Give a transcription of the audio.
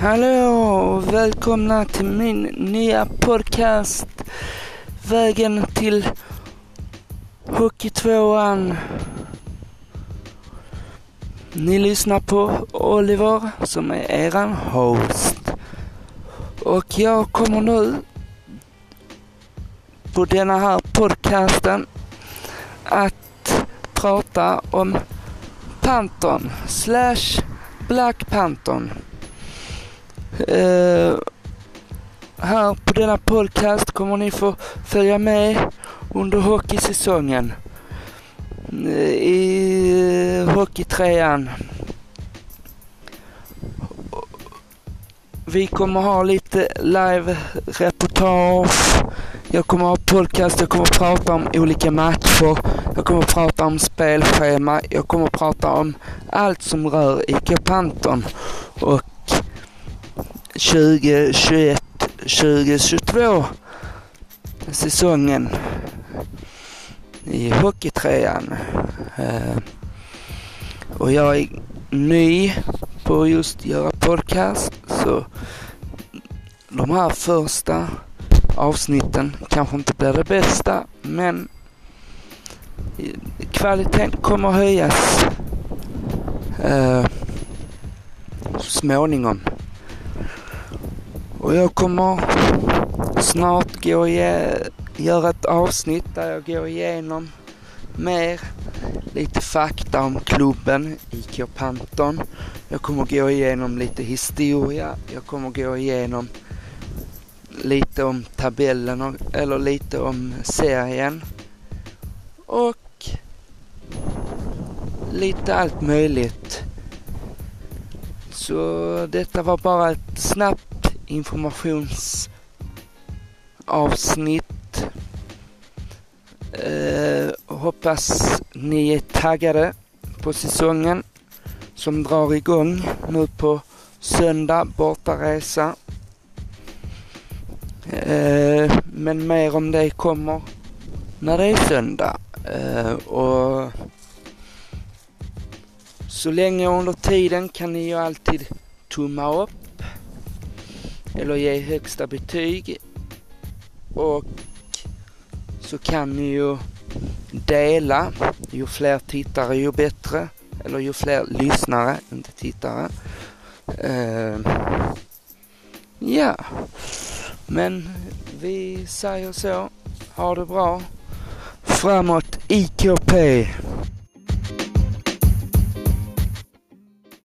Hallå och välkomna till min nya podcast Vägen till Hockeytvåan. Ni lyssnar på Oliver som är eran host. Och jag kommer nu på denna här podcasten att prata om Panton slash Black Panton. Uh, här på denna podcast kommer ni få följa med under hockeysäsongen uh, i uh, Hockeytrean. Vi kommer ha lite live-reportage. Jag kommer ha podcast, jag kommer prata om olika matcher. Jag kommer prata om spelschema. Jag kommer prata om allt som rör IK Panton. Och 2021, 2022 säsongen i Hockeytrean. Eh, och jag är ny på just göra podcast så de här första avsnitten kanske inte blir det bästa men kvaliteten kommer höjas uh, småningom. Och jag kommer snart gå ge, göra ett avsnitt där jag går igenom mer lite fakta om klubben IK Panton. Jag kommer gå igenom lite historia. Jag kommer gå igenom lite om tabellen eller lite om serien. Och lite allt möjligt. Så detta var bara ett snabbt informationsavsnitt. Eh, hoppas ni är taggade på säsongen som drar igång nu på söndag, bortaresa. Eh, men mer om det kommer när det är söndag. Eh, och så länge under tiden kan ni ju alltid tumma upp eller ge högsta betyg. Och så kan ni ju dela. Ju fler tittare ju bättre. Eller ju fler lyssnare, inte tittare. Uh, ja, men vi säger så. Ha det bra. Framåt IKP!